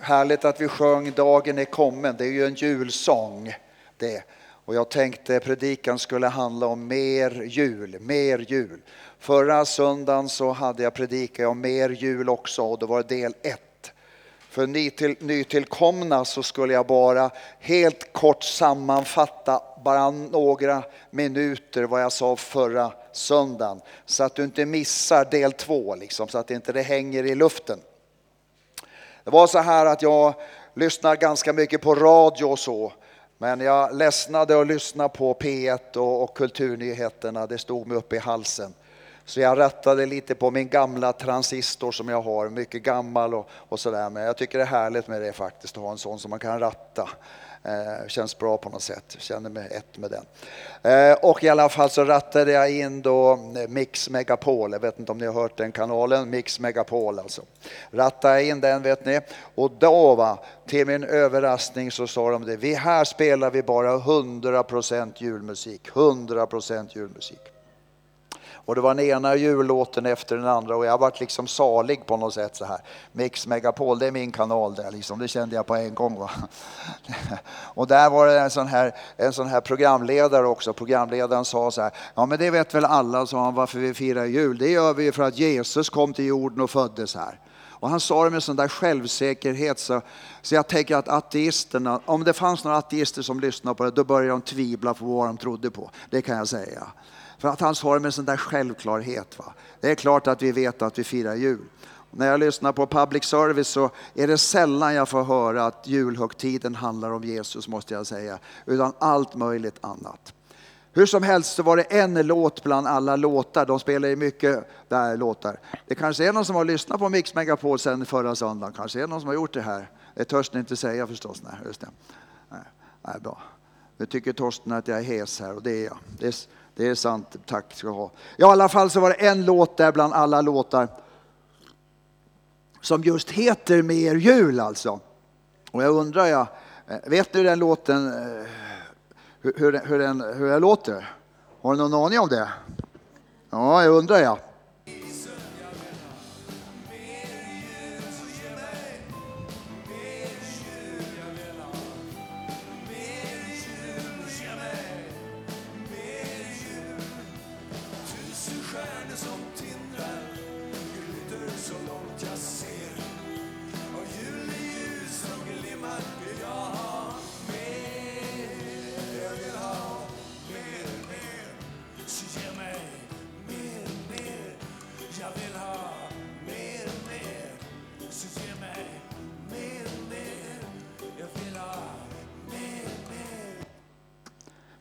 Härligt att vi sjöng Dagen är kommen. Det är ju en julsång det. Och jag tänkte predikan skulle handla om mer jul, mer jul. Förra söndagen så hade jag predikat om mer jul också och då var det del ett. För nytillkomna så skulle jag bara helt kort sammanfatta bara några minuter vad jag sa förra söndagen. Så att du inte missar del två, liksom, så att inte det hänger i luften. Det var så här att jag lyssnar ganska mycket på radio och så. Men jag ledsnade att lyssna på P1 och, och kulturnyheterna. Det stod mig uppe i halsen. Så jag rättade lite på min gamla transistor som jag har, mycket gammal och, och sådär. Men jag tycker det är härligt med det faktiskt, att ha en sån som man kan ratta. Eh, känns bra på något sätt, känner mig ett med den. Eh, och i alla fall så rattade jag in då eh, Mix Megapol, jag vet inte om ni har hört den kanalen, Mix Megapol alltså. Rattade jag in den vet ni och då va, till min överraskning så sa de det, vi här spelar vi bara 100% julmusik, 100% julmusik. Och det var den ena jullåten efter den andra och jag varit liksom salig på något sätt så här. Mix Megapol, det är min kanal där liksom, det kände jag på en gång. Va? Och där var det en sån, här, en sån här programledare också. Programledaren sa så här, ja men det vet väl alla, sa han, varför vi firar jul. Det gör vi för att Jesus kom till jorden och föddes här. Och han sa det med sån där självsäkerhet så, så jag tänker att ateisterna, om det fanns några ateister som lyssnade på det, då började de tvivla på vad de trodde på. Det kan jag säga. För att han sa det med sån där självklarhet. Va? Det är klart att vi vet att vi firar jul. När jag lyssnar på public service så är det sällan jag får höra att julhögtiden handlar om Jesus måste jag säga. Utan allt möjligt annat. Hur som helst så var det en låt bland alla låtar. De spelar ju mycket där låtar. Det kanske är någon som har lyssnat på Mix Megapol sen förra söndagen. Kanske är det någon som har gjort det här. Det törs ni inte säga förstås. Nej, just det. Nej, nej, bra. Nu tycker Torsten att jag är hes här och det är jag. Det är, det är sant, tack ska du ha. I alla fall så var det en låt där bland alla låtar som just heter Mer jul alltså. Och jag undrar, jag, eh, vet ni den låten, eh, hur, hur, hur, den, hur den låter? Har du någon aning om det? Ja, jag undrar jag.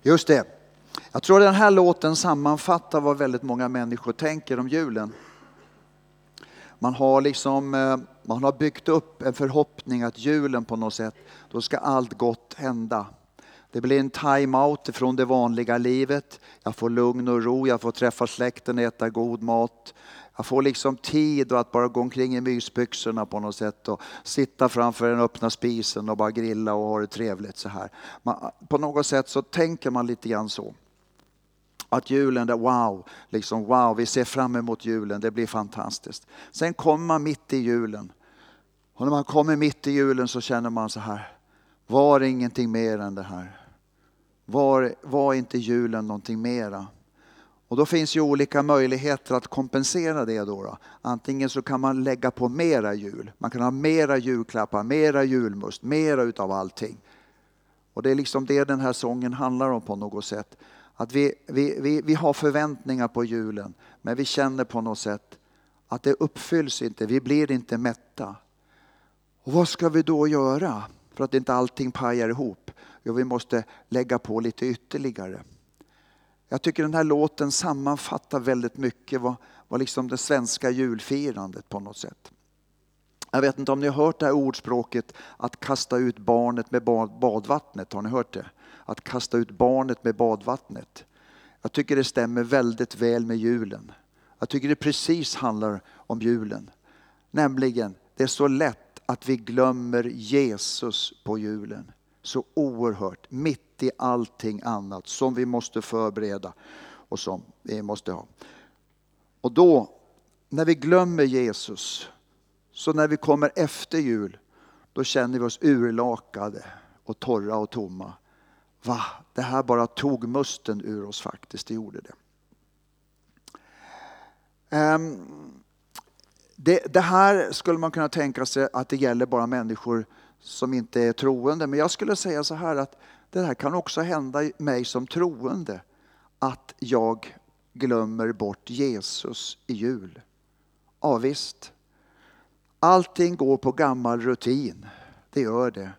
Just det. Jag tror den här låten sammanfattar vad väldigt många människor tänker om julen. Man har, liksom, eh, man har byggt upp en förhoppning att julen på något sätt, då ska allt gott hända. Det blir en time-out från det vanliga livet. Jag får lugn och ro, jag får träffa släkten, äta god mat. Jag får liksom tid att bara gå omkring i mysbyxorna på något sätt och sitta framför den öppna spisen och bara grilla och ha det trevligt så här. Man, på något sätt så tänker man lite grann så. Att julen, där, wow, liksom wow, vi ser fram emot julen, det blir fantastiskt. Sen kommer man mitt i julen. Och när man kommer mitt i julen så känner man så här, var ingenting mer än det här? Var, var inte julen någonting mera? Och då finns ju olika möjligheter att kompensera det. Då, då. Antingen så kan man lägga på mera jul. Man kan ha mera julklappar, mera julmust, mera utav allting. Och det är liksom det den här sången handlar om på något sätt. Att vi, vi, vi, vi har förväntningar på julen, men vi känner på något sätt att det uppfylls inte, vi blir inte mätta. Och vad ska vi då göra för att inte allting pajar ihop? Jo, vi måste lägga på lite ytterligare. Jag tycker den här låten sammanfattar väldigt mycket vad, vad liksom det svenska julfirandet på något sätt. Jag vet inte om ni har hört det här ordspråket att kasta ut barnet med badvattnet. Har ni hört det? Att kasta ut barnet med badvattnet. Jag tycker det stämmer väldigt väl med julen. Jag tycker det precis handlar om julen. Nämligen, det är så lätt att vi glömmer Jesus på julen så oerhört mitt i allting annat som vi måste förbereda och som vi måste ha. Och då, när vi glömmer Jesus, så när vi kommer efter jul, då känner vi oss urlakade och torra och tomma. Va? Det här bara tog musten ur oss faktiskt, det gjorde det. Um, det, det, här skulle man kunna tänka sig att det gäller bara människor som inte är troende. Men jag skulle säga så här att det här kan också hända mig som troende. Att jag glömmer bort Jesus i jul. Ja, visst. Allting går på gammal rutin. Det gör det.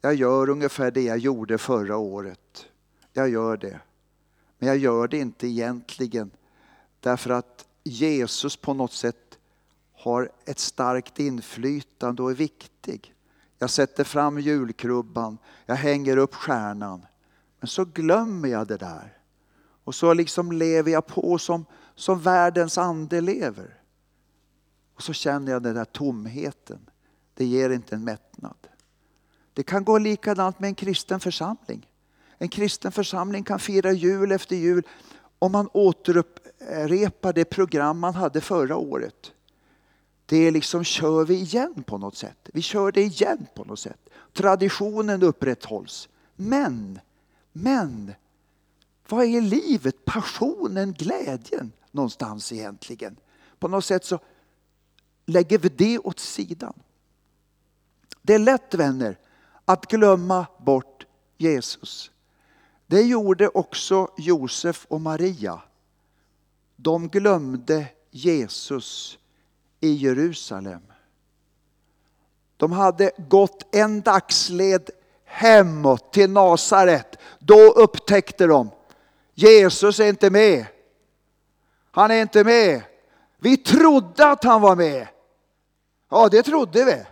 Jag gör ungefär det jag gjorde förra året. Jag gör det. Men jag gör det inte egentligen därför att Jesus på något sätt har ett starkt inflytande och är viktig. Jag sätter fram julkrubban, jag hänger upp stjärnan. Men så glömmer jag det där. Och så liksom lever jag på som, som världens ande lever. Och så känner jag den där tomheten. Det ger inte en mättnad. Det kan gå likadant med en kristen församling. En kristen församling kan fira jul efter jul om man återupprepar det program man hade förra året. Det är liksom, kör vi igen på något sätt. Vi kör det igen på något sätt. Traditionen upprätthålls. Men, men, vad är livet, passionen, glädjen någonstans egentligen? På något sätt så lägger vi det åt sidan. Det är lätt vänner att glömma bort Jesus. Det gjorde också Josef och Maria. De glömde Jesus i Jerusalem. De hade gått en dagsled hemåt till Nasaret. Då upptäckte de Jesus är inte med. Han är inte med. Vi trodde att han var med. Ja, det trodde vi.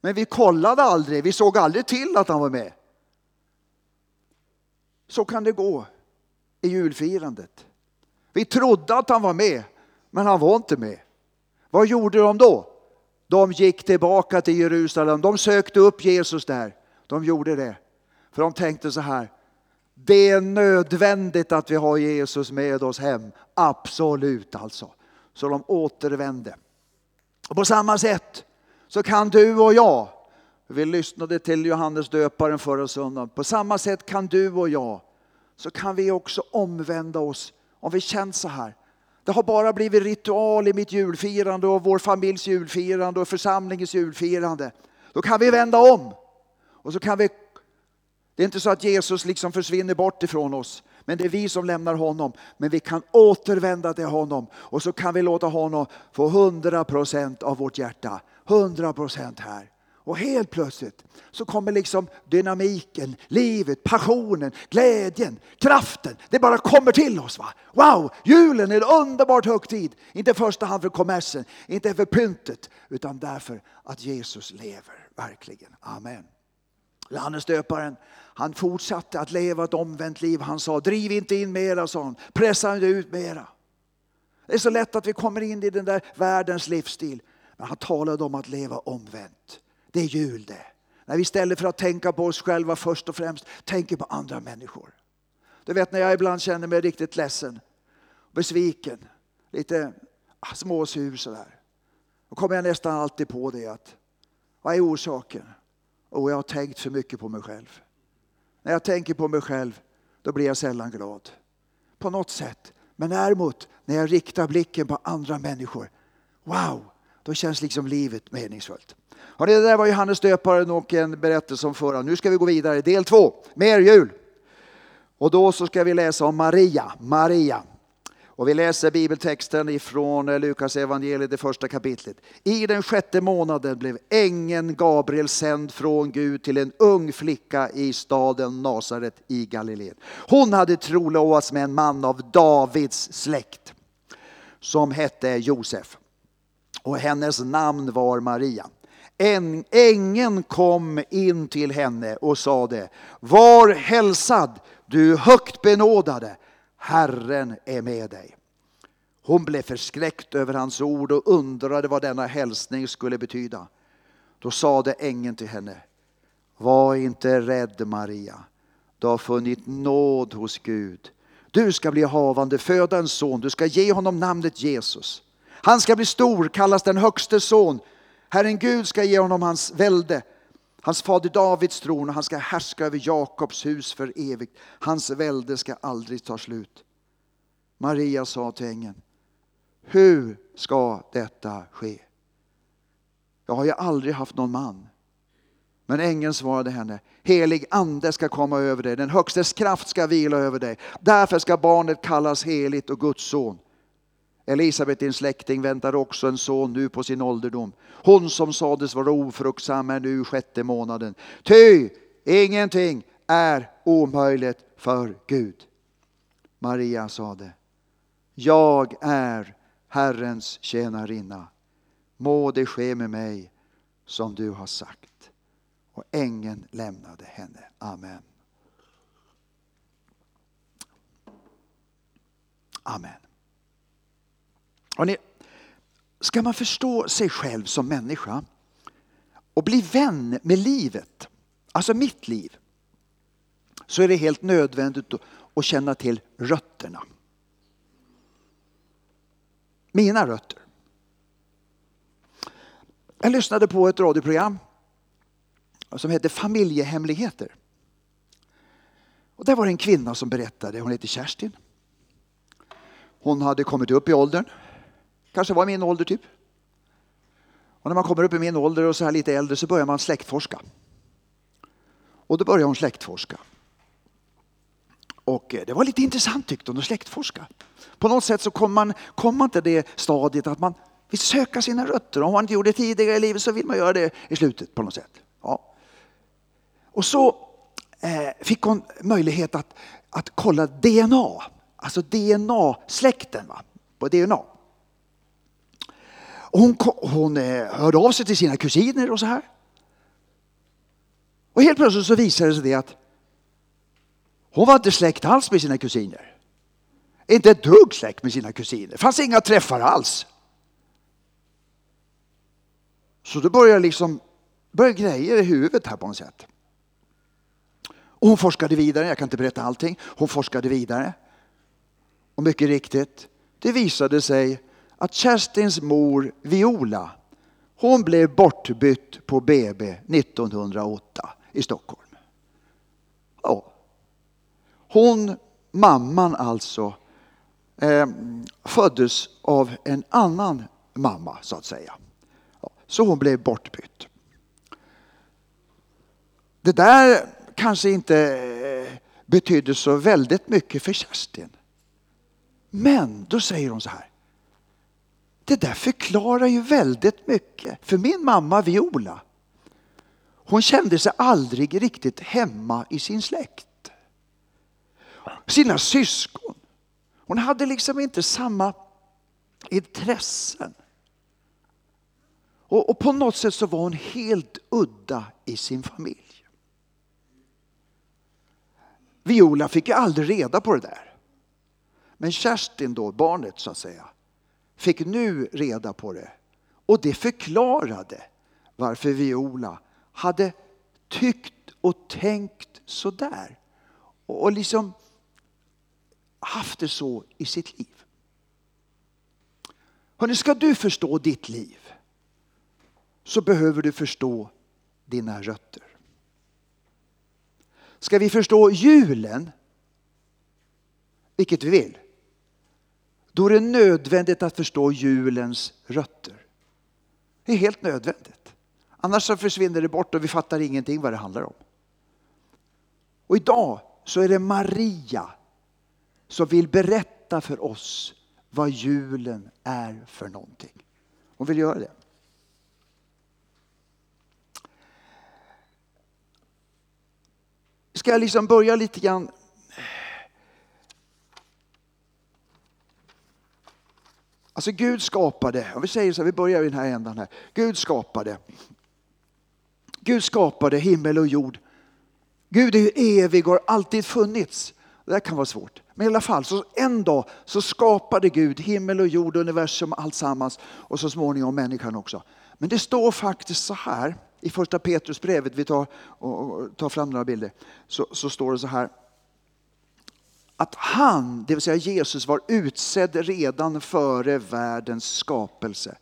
Men vi kollade aldrig, vi såg aldrig till att han var med. Så kan det gå i julfirandet. Vi trodde att han var med, men han var inte med. Vad gjorde de då? De gick tillbaka till Jerusalem, de sökte upp Jesus där. De gjorde det. För de tänkte så här, det är nödvändigt att vi har Jesus med oss hem. Absolut alltså. Så de återvände. Och på samma sätt så kan du och jag, vi lyssnade till Johannes döparen förra söndagen, på samma sätt kan du och jag, så kan vi också omvända oss om vi känner så här. Det har bara blivit ritual i mitt julfirande och vår familjs julfirande och församlingens julfirande. Då kan vi vända om. Och så kan vi, det är inte så att Jesus liksom försvinner bort ifrån oss. Men det är vi som lämnar honom. Men vi kan återvända till honom och så kan vi låta honom få 100% av vårt hjärta. 100% här. Och helt plötsligt så kommer liksom dynamiken, livet, passionen, glädjen, kraften. Det bara kommer till oss. Va? Wow, julen är en underbart högtid. Inte i första hand för kommersen, inte för pyntet, utan därför att Jesus lever verkligen. Amen. Johannes döparen, han fortsatte att leva ett omvänt liv. Han sa, driv inte in mera, sa han. Pressa inte ut mera. Det är så lätt att vi kommer in i den där världens livsstil. Men han talade om att leva omvänt. Det är jul det. När vi istället för att tänka på oss själva först och främst tänker på andra människor. Du vet när jag ibland känner mig riktigt ledsen, besviken, lite ah, småsur sådär. Då kommer jag nästan alltid på det att vad är orsaken? Och jag har tänkt för mycket på mig själv. När jag tänker på mig själv, då blir jag sällan glad. På något sätt. Men däremot, när jag riktar blicken på andra människor, wow, då känns liksom livet meningsfullt. Och det där var Johannes döparen och en berättelse om förra. Nu ska vi gå vidare, del två, mer jul. Och då så ska vi läsa om Maria, Maria. Och vi läser bibeltexten ifrån eh, Lukas evangeliet det första kapitlet. I den sjätte månaden blev ängeln Gabriel sänd från Gud till en ung flicka i staden Nasaret i Galileen. Hon hade trolovats med en man av Davids släkt som hette Josef. Och hennes namn var Maria. En, ängeln kom in till henne och sade, var hälsad du högt benådade, Herren är med dig. Hon blev förskräckt över hans ord och undrade vad denna hälsning skulle betyda. Då sade ängeln till henne, var inte rädd Maria, du har funnit nåd hos Gud. Du ska bli havande, föda en son, du ska ge honom namnet Jesus. Han ska bli stor, kallas den högste son. Herren Gud ska ge honom hans välde Hans fader Davids tron och han ska härska över Jakobs hus för evigt. Hans välde ska aldrig ta slut. Maria sa till ängeln, hur ska detta ske? Jag har ju aldrig haft någon man. Men ängeln svarade henne, helig ande ska komma över dig, den högstes kraft ska vila över dig. Därför ska barnet kallas heligt och Guds son. Elisabet, din släkting, väntar också en son nu på sin ålderdom. Hon som sades vara ofruktsam är nu sjätte månaden. Ty ingenting är omöjligt för Gud. Maria sade, jag är Herrens tjänarinna. Må det ske med mig som du har sagt. Och ängeln lämnade henne. Amen. Amen. Och ni, ska man förstå sig själv som människa och bli vän med livet, alltså mitt liv, så är det helt nödvändigt att känna till rötterna. Mina rötter. Jag lyssnade på ett radioprogram som hette Familjehemligheter. Och där var det en kvinna som berättade, hon heter Kerstin. Hon hade kommit upp i åldern, kanske var i min ålder typ. Och när man kommer upp i min ålder och så här lite äldre så börjar man släktforska. Och då började hon släktforska. Och eh, det var lite intressant tyckte hon att släktforska. På något sätt så kom man, kom man till det stadiet att man vill söka sina rötter. Om man inte gjorde det tidigare i livet så vill man göra det i slutet på något sätt. Ja. Och så eh, fick hon möjlighet att, att kolla DNA, alltså DNA-släkten va? på DNA. Och hon hon eh, hörde av sig till sina kusiner och så här. Och helt plötsligt så visade det sig det att hon var inte släkt alls med sina kusiner. Inte ett dugg släkt med sina kusiner. Det fanns inga träffar alls. Så då började liksom började grejer i huvudet här på något sätt. Och hon forskade vidare, jag kan inte berätta allting. Hon forskade vidare. Och mycket riktigt, det visade sig att Kerstins mor Viola, hon blev bortbytt på BB 1908 i Stockholm. Ja. Hon, mamman alltså, eh, föddes av en annan mamma så att säga. Så hon blev bortbytt. Det där kanske inte eh, betydde så väldigt mycket för Kerstin. Men då säger hon så här. Det där förklarar ju väldigt mycket. För min mamma Viola, hon kände sig aldrig riktigt hemma i sin släkt. Sina syskon. Hon hade liksom inte samma intressen. Och, och på något sätt så var hon helt udda i sin familj. Viola fick ju aldrig reda på det där. Men Kerstin då, barnet så att säga, fick nu reda på det. Och det förklarade varför Viola hade tyckt och tänkt sådär. Och liksom haft det så i sitt liv. Hörrni, ska du förstå ditt liv så behöver du förstå dina rötter. Ska vi förstå julen, vilket vi vill, då är det nödvändigt att förstå julens rötter. Det är helt nödvändigt. Annars så försvinner det bort och vi fattar ingenting vad det handlar om. Och idag så är det Maria som vill berätta för oss vad julen är för någonting. Hon vill göra det. Ska jag liksom börja lite grann Alltså Gud skapade, om vi säger så här, vi börjar i den här ändan här. Gud skapade. Gud skapade himmel och jord. Gud är ju evig och har alltid funnits. Det där kan vara svårt. Men i alla fall, så en dag så skapade Gud himmel och jord, universum, alltsammans och så småningom människan också. Men det står faktiskt så här i första Petrusbrevet, vi tar, och, tar fram några bilder, så, så står det så här att han, det vill säga Jesus, var utsedd redan före världens skapelse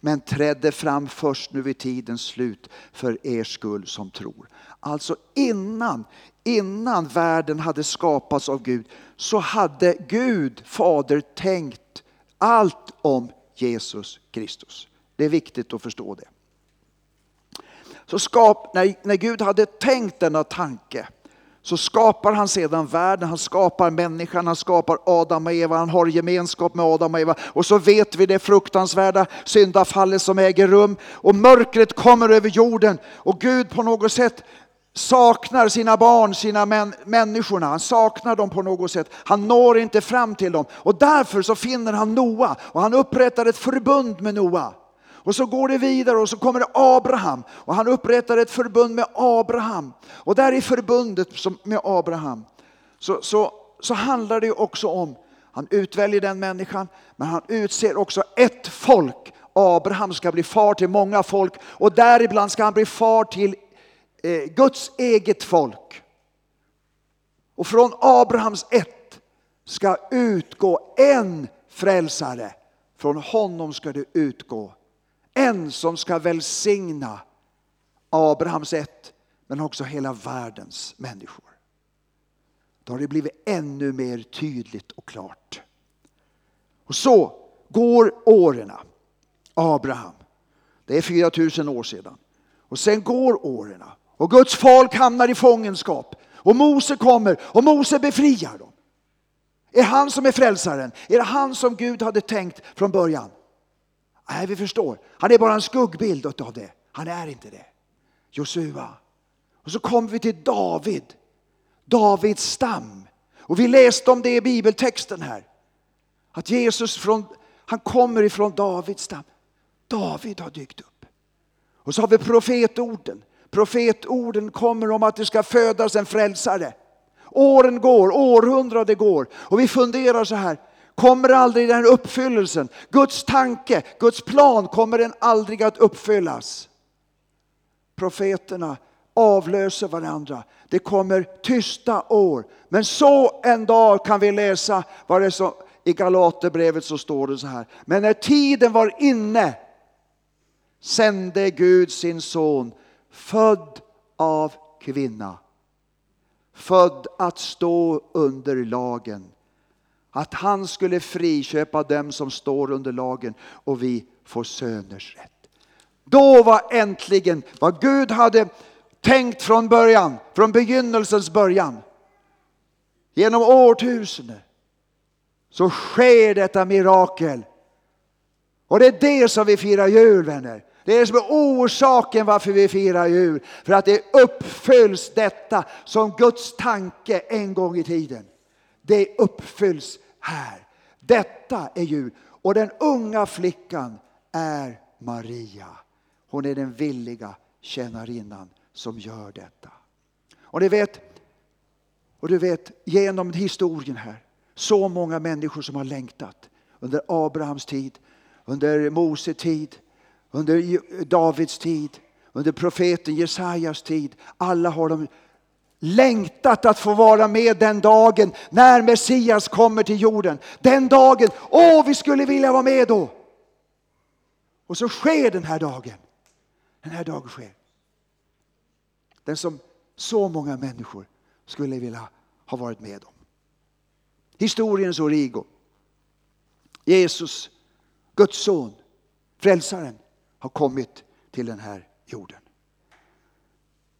men trädde fram först nu vid tidens slut för er skull som tror. Alltså innan, innan världen hade skapats av Gud så hade Gud, Fader, tänkt allt om Jesus Kristus. Det är viktigt att förstå det. Så skap, när, när Gud hade tänkt denna tanke så skapar han sedan världen, han skapar människan, han skapar Adam och Eva, han har gemenskap med Adam och Eva. Och så vet vi det fruktansvärda syndafallet som äger rum och mörkret kommer över jorden och Gud på något sätt saknar sina barn, sina män, människorna. Han saknar dem på något sätt. Han når inte fram till dem och därför så finner han Noa och han upprättar ett förbund med Noa. Och så går det vidare och så kommer det Abraham och han upprättar ett förbund med Abraham. Och där i förbundet med Abraham så, så, så handlar det också om, han utväljer den människan, men han utser också ett folk. Abraham ska bli far till många folk och däribland ska han bli far till eh, Guds eget folk. Och från Abrahams ett ska utgå en frälsare. Från honom ska det utgå en som ska välsigna Abrahams ett, men också hela världens människor. Då har det blivit ännu mer tydligt och klart. Och så går åren. Abraham, det är 4000 år sedan. Och sen går åren och Guds folk hamnar i fångenskap. Och Mose kommer och Mose befriar dem. Är han som är frälsaren? Är det han som Gud hade tänkt från början? Nej, vi förstår. Han är bara en skuggbild av det. Han är inte det. Josua. Och så kommer vi till David. Davids stam. Och vi läste om det i bibeltexten här. Att Jesus från, han kommer ifrån Davids stam. David har dykt upp. Och så har vi profetorden. Profetorden kommer om att det ska födas en frälsare. Åren går, århundraden går och vi funderar så här kommer aldrig den uppfyllelsen. Guds tanke, Guds plan kommer den aldrig att uppfyllas. Profeterna avlöser varandra. Det kommer tysta år. Men så en dag kan vi läsa vad det som, i Galaterbrevet så står det så här. Men när tiden var inne sände Gud sin son född av kvinna. Född att stå under lagen att han skulle friköpa dem som står under lagen och vi får söners rätt. Då var äntligen vad Gud hade tänkt från början, från begynnelsens början. Genom årtusenden så sker detta mirakel. Och det är det som vi firar jul vänner. Det är det som är orsaken varför vi firar jul. För att det uppfylls detta som Guds tanke en gång i tiden. Det uppfylls här. Detta är jul. Och den unga flickan är Maria. Hon är den villiga tjänarinnan som gör detta. Och ni vet, och du vet genom historien här, så många människor som har längtat under Abrahams tid, under Mose tid, under Davids tid, under profeten Jesajas tid. Alla har de längtat att få vara med den dagen när Messias kommer till jorden. Den dagen, åh vi skulle vilja vara med då. Och så sker den här dagen. Den här dagen sker. Den som så många människor skulle vilja ha varit med om. Historiens origo. Jesus, Guds son, frälsaren, har kommit till den här jorden.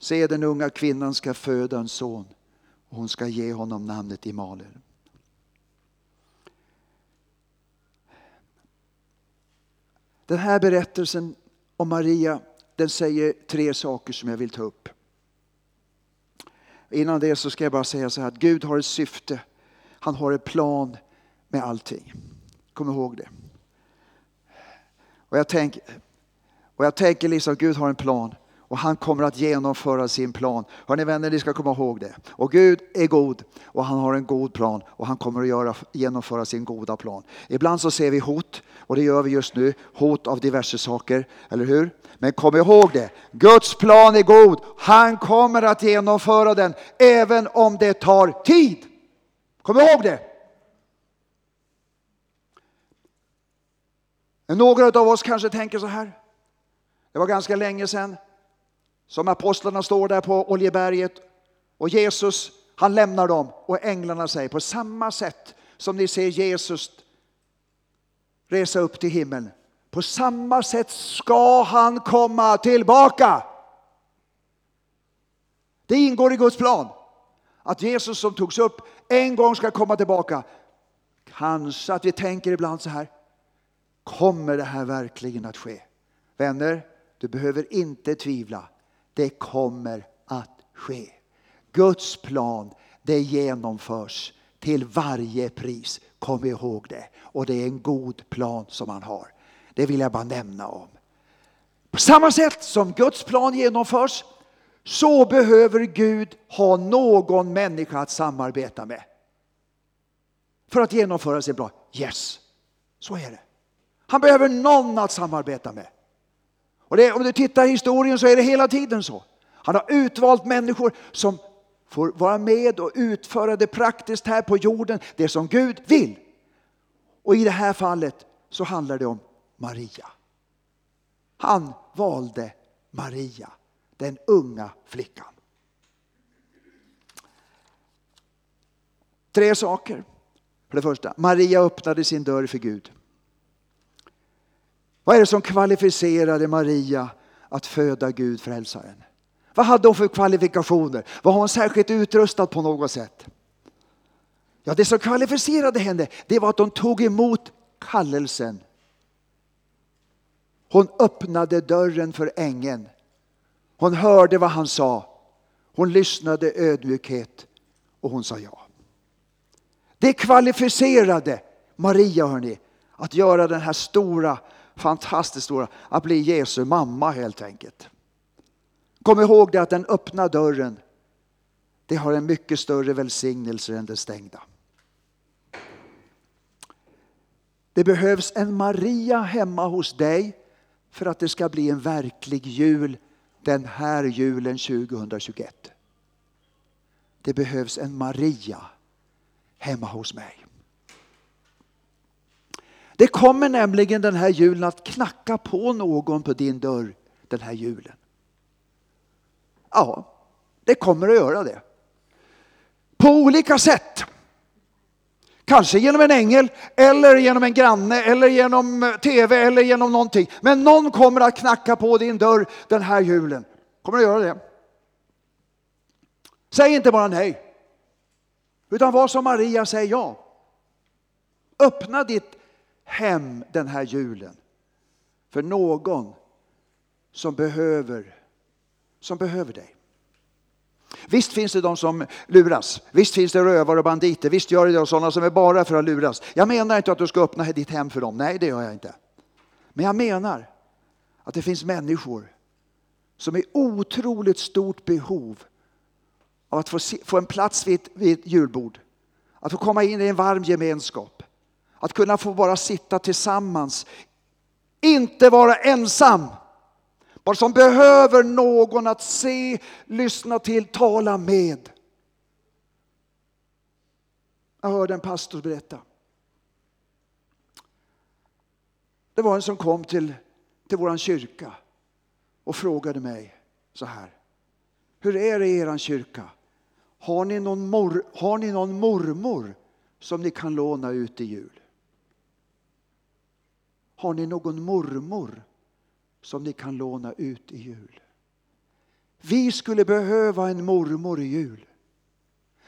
Se, den unga kvinnan ska föda en son och hon ska ge honom namnet Immanuel. Den här berättelsen om Maria den säger tre saker som jag vill ta upp. Innan det så ska jag bara säga så här att Gud har ett syfte. Han har en plan med allting. Kom ihåg det. Och jag tänker, och jag tänker liksom att Gud har en plan. Och han kommer att genomföra sin plan. Hörrni vänner, ni ska komma ihåg det. Och Gud är god och han har en god plan och han kommer att göra, genomföra sin goda plan. Ibland så ser vi hot och det gör vi just nu. Hot av diverse saker, eller hur? Men kom ihåg det, Guds plan är god. Han kommer att genomföra den även om det tar tid. Kom ihåg det! Några av oss kanske tänker så här. Det var ganska länge sedan som apostlarna står där på Oljeberget och Jesus han lämnar dem och änglarna säger på samma sätt som ni ser Jesus resa upp till himlen. På samma sätt ska han komma tillbaka. Det ingår i Guds plan att Jesus som togs upp en gång ska komma tillbaka. Kanske att vi tänker ibland så här. Kommer det här verkligen att ske? Vänner, du behöver inte tvivla. Det kommer att ske. Guds plan, det genomförs till varje pris. Kom ihåg det. Och det är en god plan som han har. Det vill jag bara nämna om. På samma sätt som Guds plan genomförs så behöver Gud ha någon människa att samarbeta med. För att genomföra sin plan. Yes, så är det. Han behöver någon att samarbeta med. Och det, om du tittar i historien så är det hela tiden så. Han har utvalt människor som får vara med och utföra det praktiskt här på jorden, det som Gud vill. Och i det här fallet så handlar det om Maria. Han valde Maria, den unga flickan. Tre saker. För det första, Maria öppnade sin dörr för Gud. Vad är det som kvalificerade Maria att föda Gud frälsaren? Vad hade hon för kvalifikationer? Var hon särskilt utrustad på något sätt? Ja, det som kvalificerade henne det var att hon tog emot kallelsen. Hon öppnade dörren för ängeln. Hon hörde vad han sa. Hon lyssnade ödmjukhet och hon sa ja. Det kvalificerade Maria hörni, att göra den här stora, fantastiskt stora, att bli Jesu mamma helt enkelt. Kom ihåg det att den öppna dörren, det har en mycket större välsignelse än den stängda. Det behövs en Maria hemma hos dig för att det ska bli en verklig jul den här julen 2021. Det behövs en Maria hemma hos mig. Det kommer nämligen den här julen att knacka på någon på din dörr den här julen. Ja, det kommer att göra det. På olika sätt. Kanske genom en ängel, eller genom en granne, eller genom eh, tv, eller genom någonting. Men någon kommer att knacka på din dörr den här julen. Kommer att göra det. Säg inte bara nej. Utan var som Maria, säg ja. Öppna ditt hem den här julen. För någon som behöver som behöver dig. Visst finns det de som luras. Visst finns det rövare och banditer. Visst gör det sådana som är bara för att luras. Jag menar inte att du ska öppna ditt hem för dem. Nej, det gör jag inte. Men jag menar att det finns människor som är otroligt stort behov av att få, se, få en plats vid, vid ett julbord. Att få komma in i en varm gemenskap. Att kunna få bara sitta tillsammans. Inte vara ensam. Bara som behöver någon att se, lyssna till, tala med. Jag hörde en pastor berätta. Det var en som kom till, till vår kyrka och frågade mig så här. Hur är det i er kyrka? Har ni, någon mor, har ni någon mormor som ni kan låna ut i jul? Har ni någon mormor som ni kan låna ut i jul. Vi skulle behöva en mormor i jul.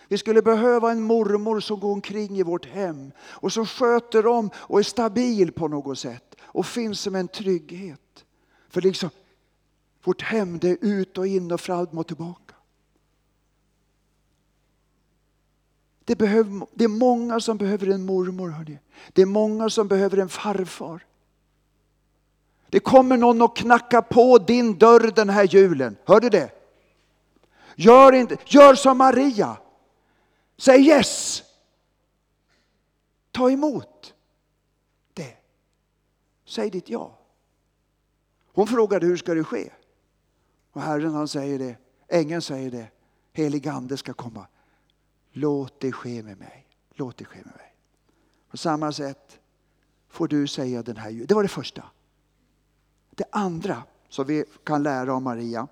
Vi skulle behöva en mormor som går omkring i vårt hem och som sköter om och är stabil på något sätt och finns som en trygghet. För liksom, vårt hem det är ut och in och fram och tillbaka. Det, behöver, det är många som behöver en mormor. Hörni. Det är många som behöver en farfar. Det kommer någon att knacka på din dörr den här julen. Hör du det? Gör, inte, gör som Maria. Säg yes. Ta emot det. Säg ditt ja. Hon frågade hur ska det ske? Och Herren han säger det, ängeln säger det, helig ande ska komma. Låt det ske med mig. Låt det ske med mig. På samma sätt får du säga den här julen. Det var det första. Det andra som vi kan lära av Maria.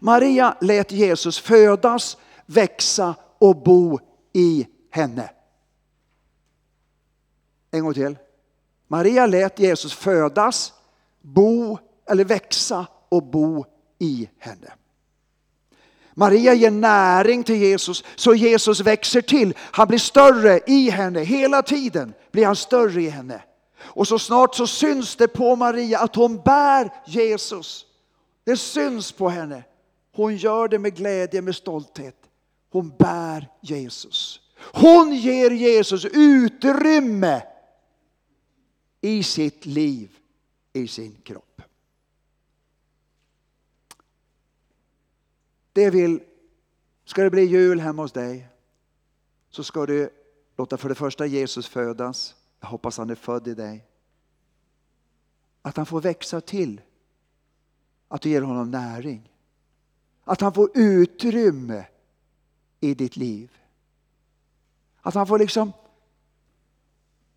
Maria lät Jesus födas, växa och bo i henne. En gång till. Maria lät Jesus födas, bo eller växa och bo i henne. Maria ger näring till Jesus så Jesus växer till. Han blir större i henne. Hela tiden blir han större i henne. Och så snart så syns det på Maria att hon bär Jesus. Det syns på henne. Hon gör det med glädje, med stolthet. Hon bär Jesus. Hon ger Jesus utrymme i sitt liv, i sin kropp. Det vill, ska det bli jul hemma hos dig så ska du låta för det första Jesus födas. Jag hoppas han är född i dig. Att han får växa till. Att du ger honom näring. Att han får utrymme i ditt liv. Att han får liksom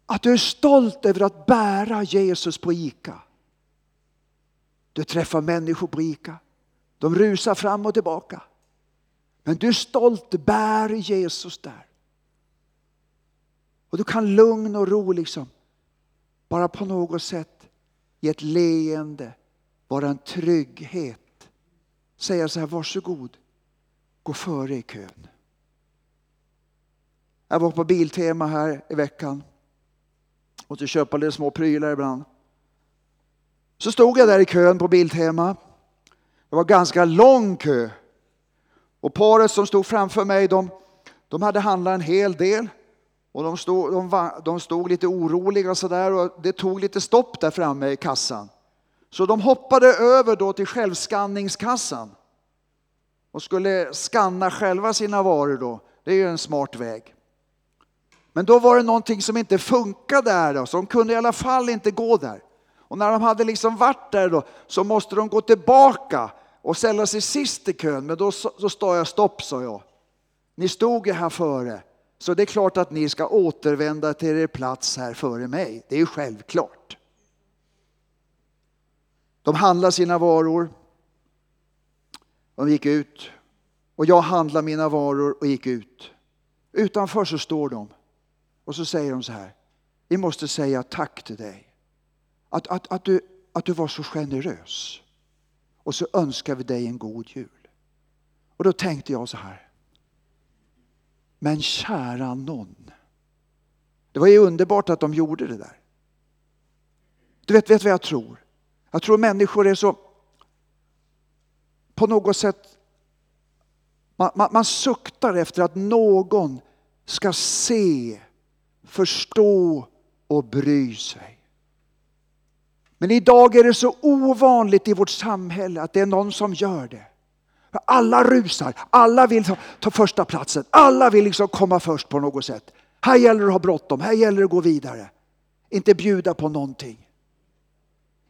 att du är stolt över att bära Jesus på ICA. Du träffar människor på ICA. De rusar fram och tillbaka. Men du är stolt, bär Jesus där. Och du kan lugn och ro liksom bara på något sätt ge ett leende, vara en trygghet. Säga så här, varsågod, gå före i kön. Jag var på Biltema här i veckan. Måste köpa lite små prylar ibland. Så stod jag där i kön på Biltema. Det var ganska lång kö. Och paret som stod framför mig, de, de hade handlat en hel del. Och de stod, de, de stod lite oroliga sådär och det tog lite stopp där framme i kassan. Så de hoppade över då till självskanningskassan och skulle skanna själva sina varor då. Det är ju en smart väg. Men då var det någonting som inte funkade där då, så de kunde i alla fall inte gå där. Och när de hade liksom varit där då så måste de gå tillbaka och ställa sig sist i kön. Men då, då står jag stopp, sa jag. Ni stod ju här före, så det är klart att ni ska återvända till er plats här före mig. Det är ju självklart. De handlade sina varor. De gick ut. Och jag handlade mina varor och gick ut. Utanför så står de. Och så säger de så här. Vi måste säga tack till dig. Att, att, att, du, att du var så generös. Och så önskar vi dig en god jul. Och då tänkte jag så här. Men kära någon. Det var ju underbart att de gjorde det där. Du vet, vet vad jag tror? Jag tror människor är så på något sätt man, man, man suktar efter att någon ska se förstå och bry sig. Men idag är det så ovanligt i vårt samhälle att det är någon som gör det. Alla rusar, alla vill ta första platsen, alla vill liksom komma först på något sätt. Här gäller det att ha bråttom, här gäller det att gå vidare. Inte bjuda på någonting.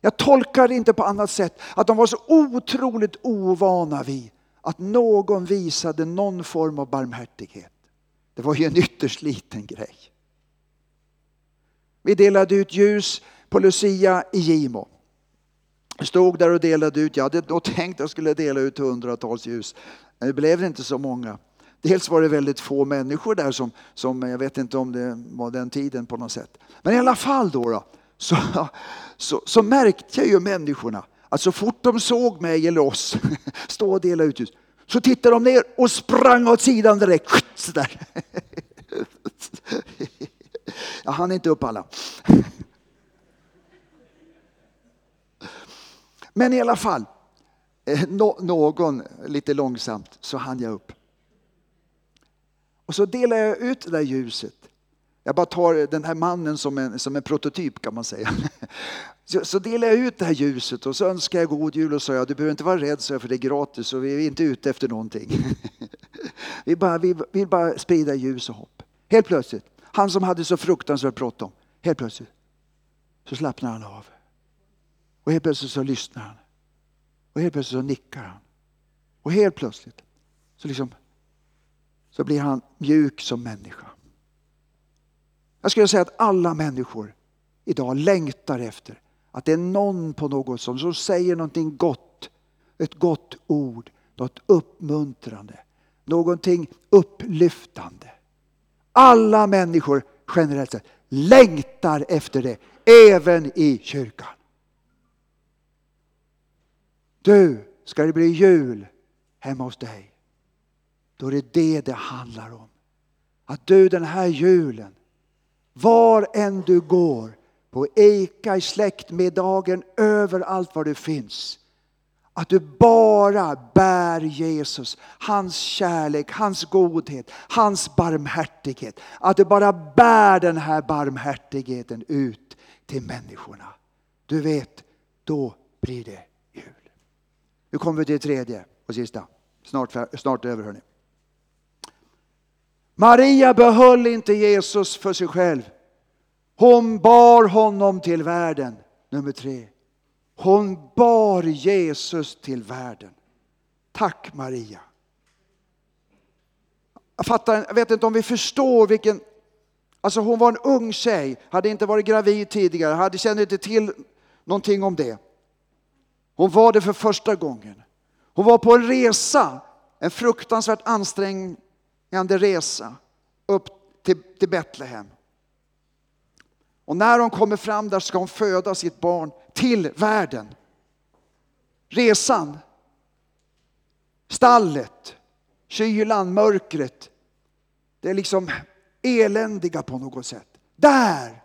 Jag tolkar det inte på annat sätt att de var så otroligt ovana vid att någon visade någon form av barmhärtighet. Det var ju en ytterst liten grej. Vi delade ut ljus på Lucia i Gimo. Jag stod där och delade ut. Jag hade då tänkt att jag skulle dela ut hundratals ljus. Men det blev inte så många. Dels var det väldigt få människor där som, som jag vet inte om det var den tiden på något sätt. Men i alla fall då, då så, så, så, märkte jag ju människorna att så fort de såg mig eller oss stå och dela ut ljus så tittade de ner och sprang åt sidan direkt. Sådär. Jag hann inte upp alla. Men i alla fall, eh, någon lite långsamt så hann jag upp. Och så delar jag ut det där ljuset. Jag bara tar den här mannen som en, som en prototyp kan man säga. Så, så delar jag ut det här ljuset och så önskar jag god jul och sa du behöver inte vara rädd så för det är gratis och vi är inte ute efter någonting. Vi bara, vi vill bara sprida ljus och hopp. Helt plötsligt han som hade så fruktansvärt bråttom. Helt plötsligt så slappnar han av. Och helt plötsligt så lyssnar han. Och helt plötsligt så nickar han. Och helt plötsligt så, liksom, så blir han mjuk som människa. Jag skulle säga att alla människor idag längtar efter att det är någon på något som, som säger någonting gott, ett gott ord, något uppmuntrande, någonting upplyftande. Alla människor generellt sett längtar efter det, även i kyrkan. Du, ska det bli jul hemma hos dig, då är det det det handlar om. Att du den här julen, var än du går, på Eka, i släktmiddagen, överallt var du finns. Att du bara bär Jesus, hans kärlek, hans godhet, hans barmhärtighet. Att du bara bär den här barmhärtigheten ut till människorna. Du vet, då blir det. Nu kommer vi till det tredje och sista. Snart, snart över hörni. Maria behöll inte Jesus för sig själv. Hon bar honom till världen. Nummer tre. Hon bar Jesus till världen. Tack Maria. Jag, fattar, jag vet inte om vi förstår vilken... Alltså hon var en ung tjej, hade inte varit gravid tidigare, hade, kände inte till någonting om det. Hon var det för första gången. Hon var på en resa, en fruktansvärt ansträngande resa upp till, till Betlehem. Och när hon kommer fram där ska hon föda sitt barn till världen. Resan, stallet, kylan, mörkret. Det är liksom eländiga på något sätt. Där!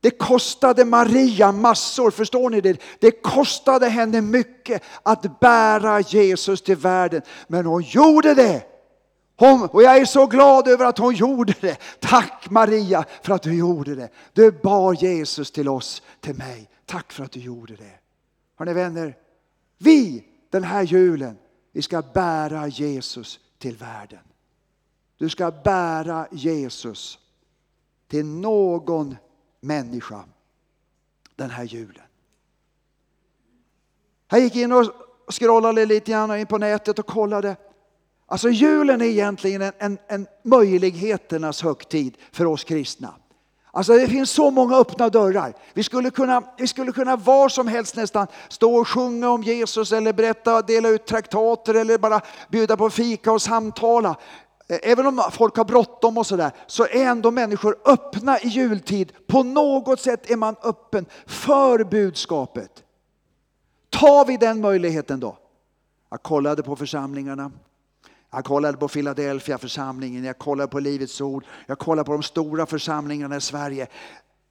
Det kostade Maria massor, förstår ni det? Det kostade henne mycket att bära Jesus till världen. Men hon gjorde det hon, och jag är så glad över att hon gjorde det. Tack Maria för att du gjorde det. Du bar Jesus till oss, till mig. Tack för att du gjorde det. Hörrni vänner, vi den här julen, vi ska bära Jesus till världen. Du ska bära Jesus till någon människa den här julen. Jag gick in och scrollade lite grann in på nätet och kollade. Alltså julen är egentligen en, en, en möjligheternas högtid för oss kristna. Alltså det finns så många öppna dörrar. Vi skulle, kunna, vi skulle kunna var som helst nästan stå och sjunga om Jesus eller berätta, dela ut traktater eller bara bjuda på fika och samtala. Eh, även om folk har bråttom och sådär så är ändå människor öppna i jultid. På något sätt är man öppen för budskapet. Tar vi den möjligheten då? Jag kollade på församlingarna. Jag kollade på Philadelphia församlingen, jag kollade på Livets Ord, jag kollade på de stora församlingarna i Sverige.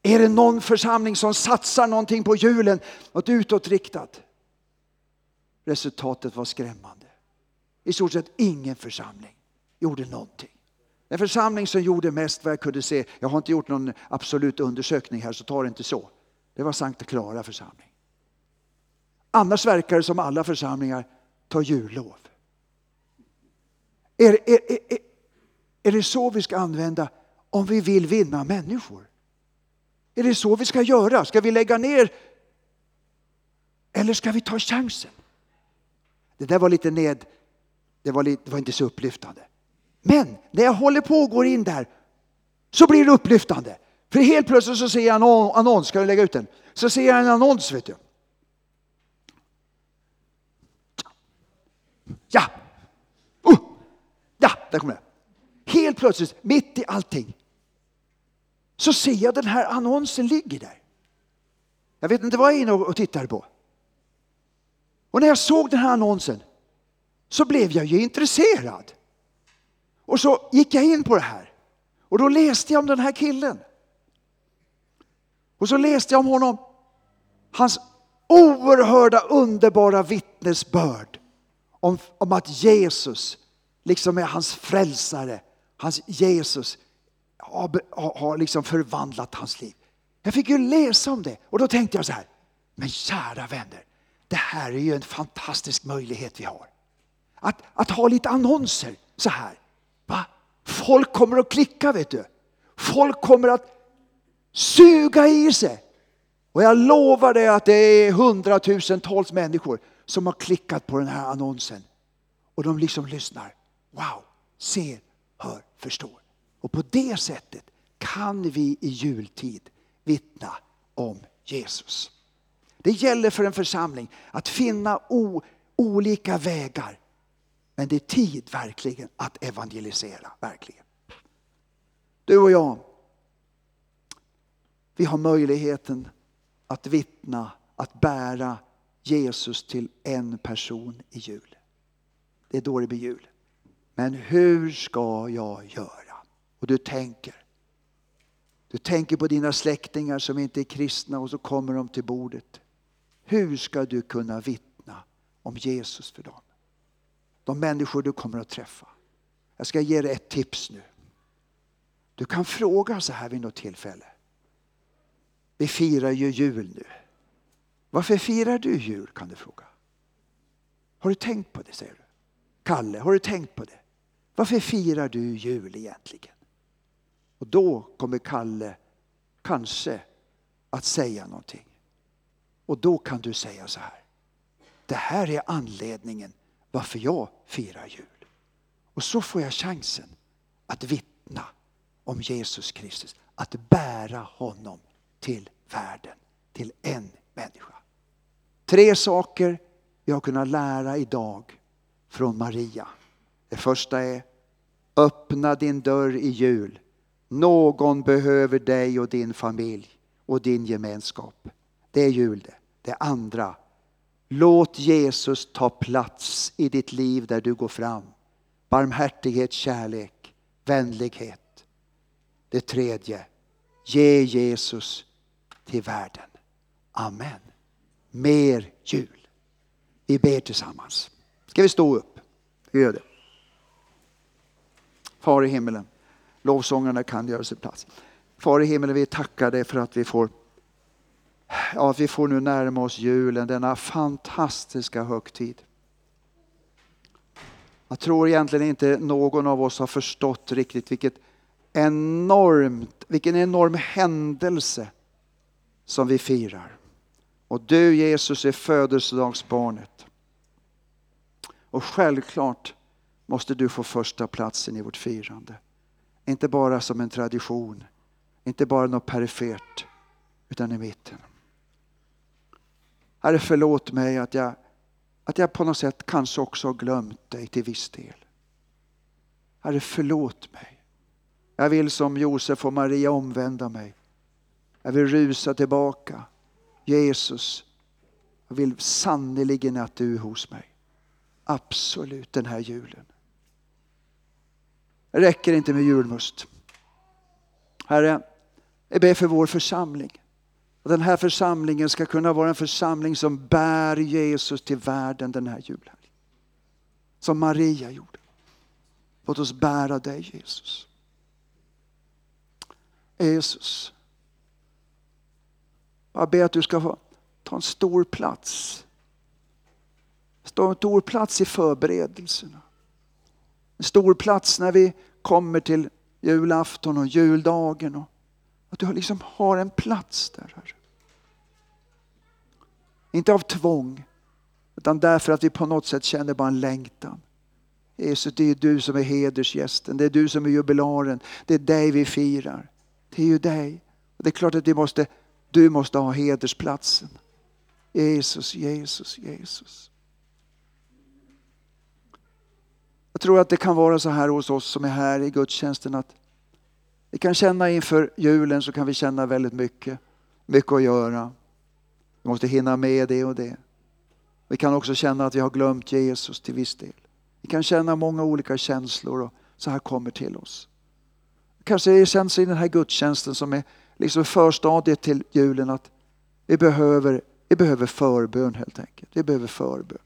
Är det någon församling som satsar någonting på julen, något utåtriktat? Resultatet var skrämmande. I stort sett ingen församling gjorde någonting. Den församling som gjorde mest vad jag kunde se, jag har inte gjort någon absolut undersökning här så ta det inte så. Det var Sankta Clara församling. Annars verkar det som alla församlingar tar jullov. Är, är, är, är det så vi ska använda om vi vill vinna människor? Är det så vi ska göra? Ska vi lägga ner? Eller ska vi ta chansen? Det där var lite ned, det var, lite, det var inte så upplyftande. Men när jag håller på och går in där så blir det upplyftande. För helt plötsligt så ser jag en annons, ska jag lägga ut den? Så ser jag en annons vet du. Ja, uh. Ja, där kommer det. Helt plötsligt, mitt i allting, så ser jag den här annonsen ligger där. Jag vet inte vad jag är inne och tittar på. Och när jag såg den här annonsen så blev jag ju intresserad. Och så gick jag in på det här. Och då läste jag om den här killen. Och så läste jag om honom. Hans oerhörda underbara vittnesbörd om, om att Jesus liksom är hans frälsare, hans Jesus, har, har liksom förvandlat hans liv. Jag fick ju läsa om det och då tänkte jag så här, men kära vänner, det här är ju en fantastisk möjlighet vi har. Att, att ha lite annonser så här. Va? Folk kommer att klicka vet du. Folk kommer att suga i sig. Och jag lovar dig att det är hundratusentals människor som har klickat på den här annonsen. Och de liksom lyssnar. Wow, ser, hör, förstår. Och på det sättet kan vi i jultid vittna om Jesus. Det gäller för en församling att finna o, olika vägar. Men det är tid verkligen att evangelisera. Verkligen. Du och jag, vi har möjligheten att vittna, att bära Jesus till en person i jul. Det är då det blir jul. Men hur ska jag göra? Och du tänker. Du tänker på dina släktingar som inte är kristna och så kommer de till bordet. Hur ska du kunna vittna om Jesus för dem? De människor du kommer att träffa. Jag ska ge dig ett tips nu. Du kan fråga så här vid något tillfälle. Vi firar ju jul nu. Varför firar du jul kan du fråga. Har du tänkt på det säger du. Kalle, har du tänkt på det? Varför firar du jul egentligen? Och då kommer Kalle kanske att säga någonting. Och då kan du säga så här. Det här är anledningen varför jag firar jul. Och så får jag chansen att vittna om Jesus Kristus. Att bära honom till världen, till en människa. Tre saker vi har kunnat lära idag från Maria. Det första är öppna din dörr i jul. Någon behöver dig och din familj och din gemenskap. Det är jul det. Det andra, låt Jesus ta plats i ditt liv där du går fram. Barmhärtighet, kärlek, vänlighet. Det tredje, ge Jesus till världen. Amen. Mer jul. Vi ber tillsammans. Ska vi stå upp? Vi gör det. Far i himmelen, lovsångarna kan göra sig plats. Far i himmelen, vi tackar dig för att vi får ja, vi får nu närma oss julen, denna fantastiska högtid. Jag tror egentligen inte någon av oss har förstått riktigt vilket enormt, vilken enorm händelse som vi firar. Och du Jesus är födelsedagsbarnet. Och självklart måste du få första platsen i vårt firande. Inte bara som en tradition, inte bara något perifert, utan i mitten. Herre förlåt mig att jag, att jag på något sätt kanske också har glömt dig till viss del. Herre förlåt mig. Jag vill som Josef och Maria omvända mig. Jag vill rusa tillbaka. Jesus, jag vill sannerligen att du är hos mig. Absolut den här julen. Det räcker inte med julmust. Herre, jag ber för vår församling. Att den här församlingen ska kunna vara en församling som bär Jesus till världen den här julen. Som Maria gjorde. Låt oss bära dig Jesus. Jesus. Jag ber att du ska ta en stor plats. Ta En stor plats i förberedelserna. En stor plats när vi kommer till julafton och juldagen. Och att du liksom har en plats där. Herre. Inte av tvång, utan därför att vi på något sätt känner bara en längtan. Jesus, det är du som är hedersgästen, det är du som är jubilaren, det är dig vi firar. Det är ju dig. Det är klart att vi måste, du måste ha hedersplatsen. Jesus, Jesus, Jesus. Jag tror att det kan vara så här hos oss som är här i gudstjänsten att vi kan känna inför julen så kan vi känna väldigt mycket, mycket att göra. Vi måste hinna med det och det. Vi kan också känna att vi har glömt Jesus till viss del. Vi kan känna många olika känslor och så här kommer till oss. Kanske det känns i den här gudstjänsten som är liksom förstadiet till julen att vi behöver, vi behöver förbön helt enkelt. Vi behöver förbön.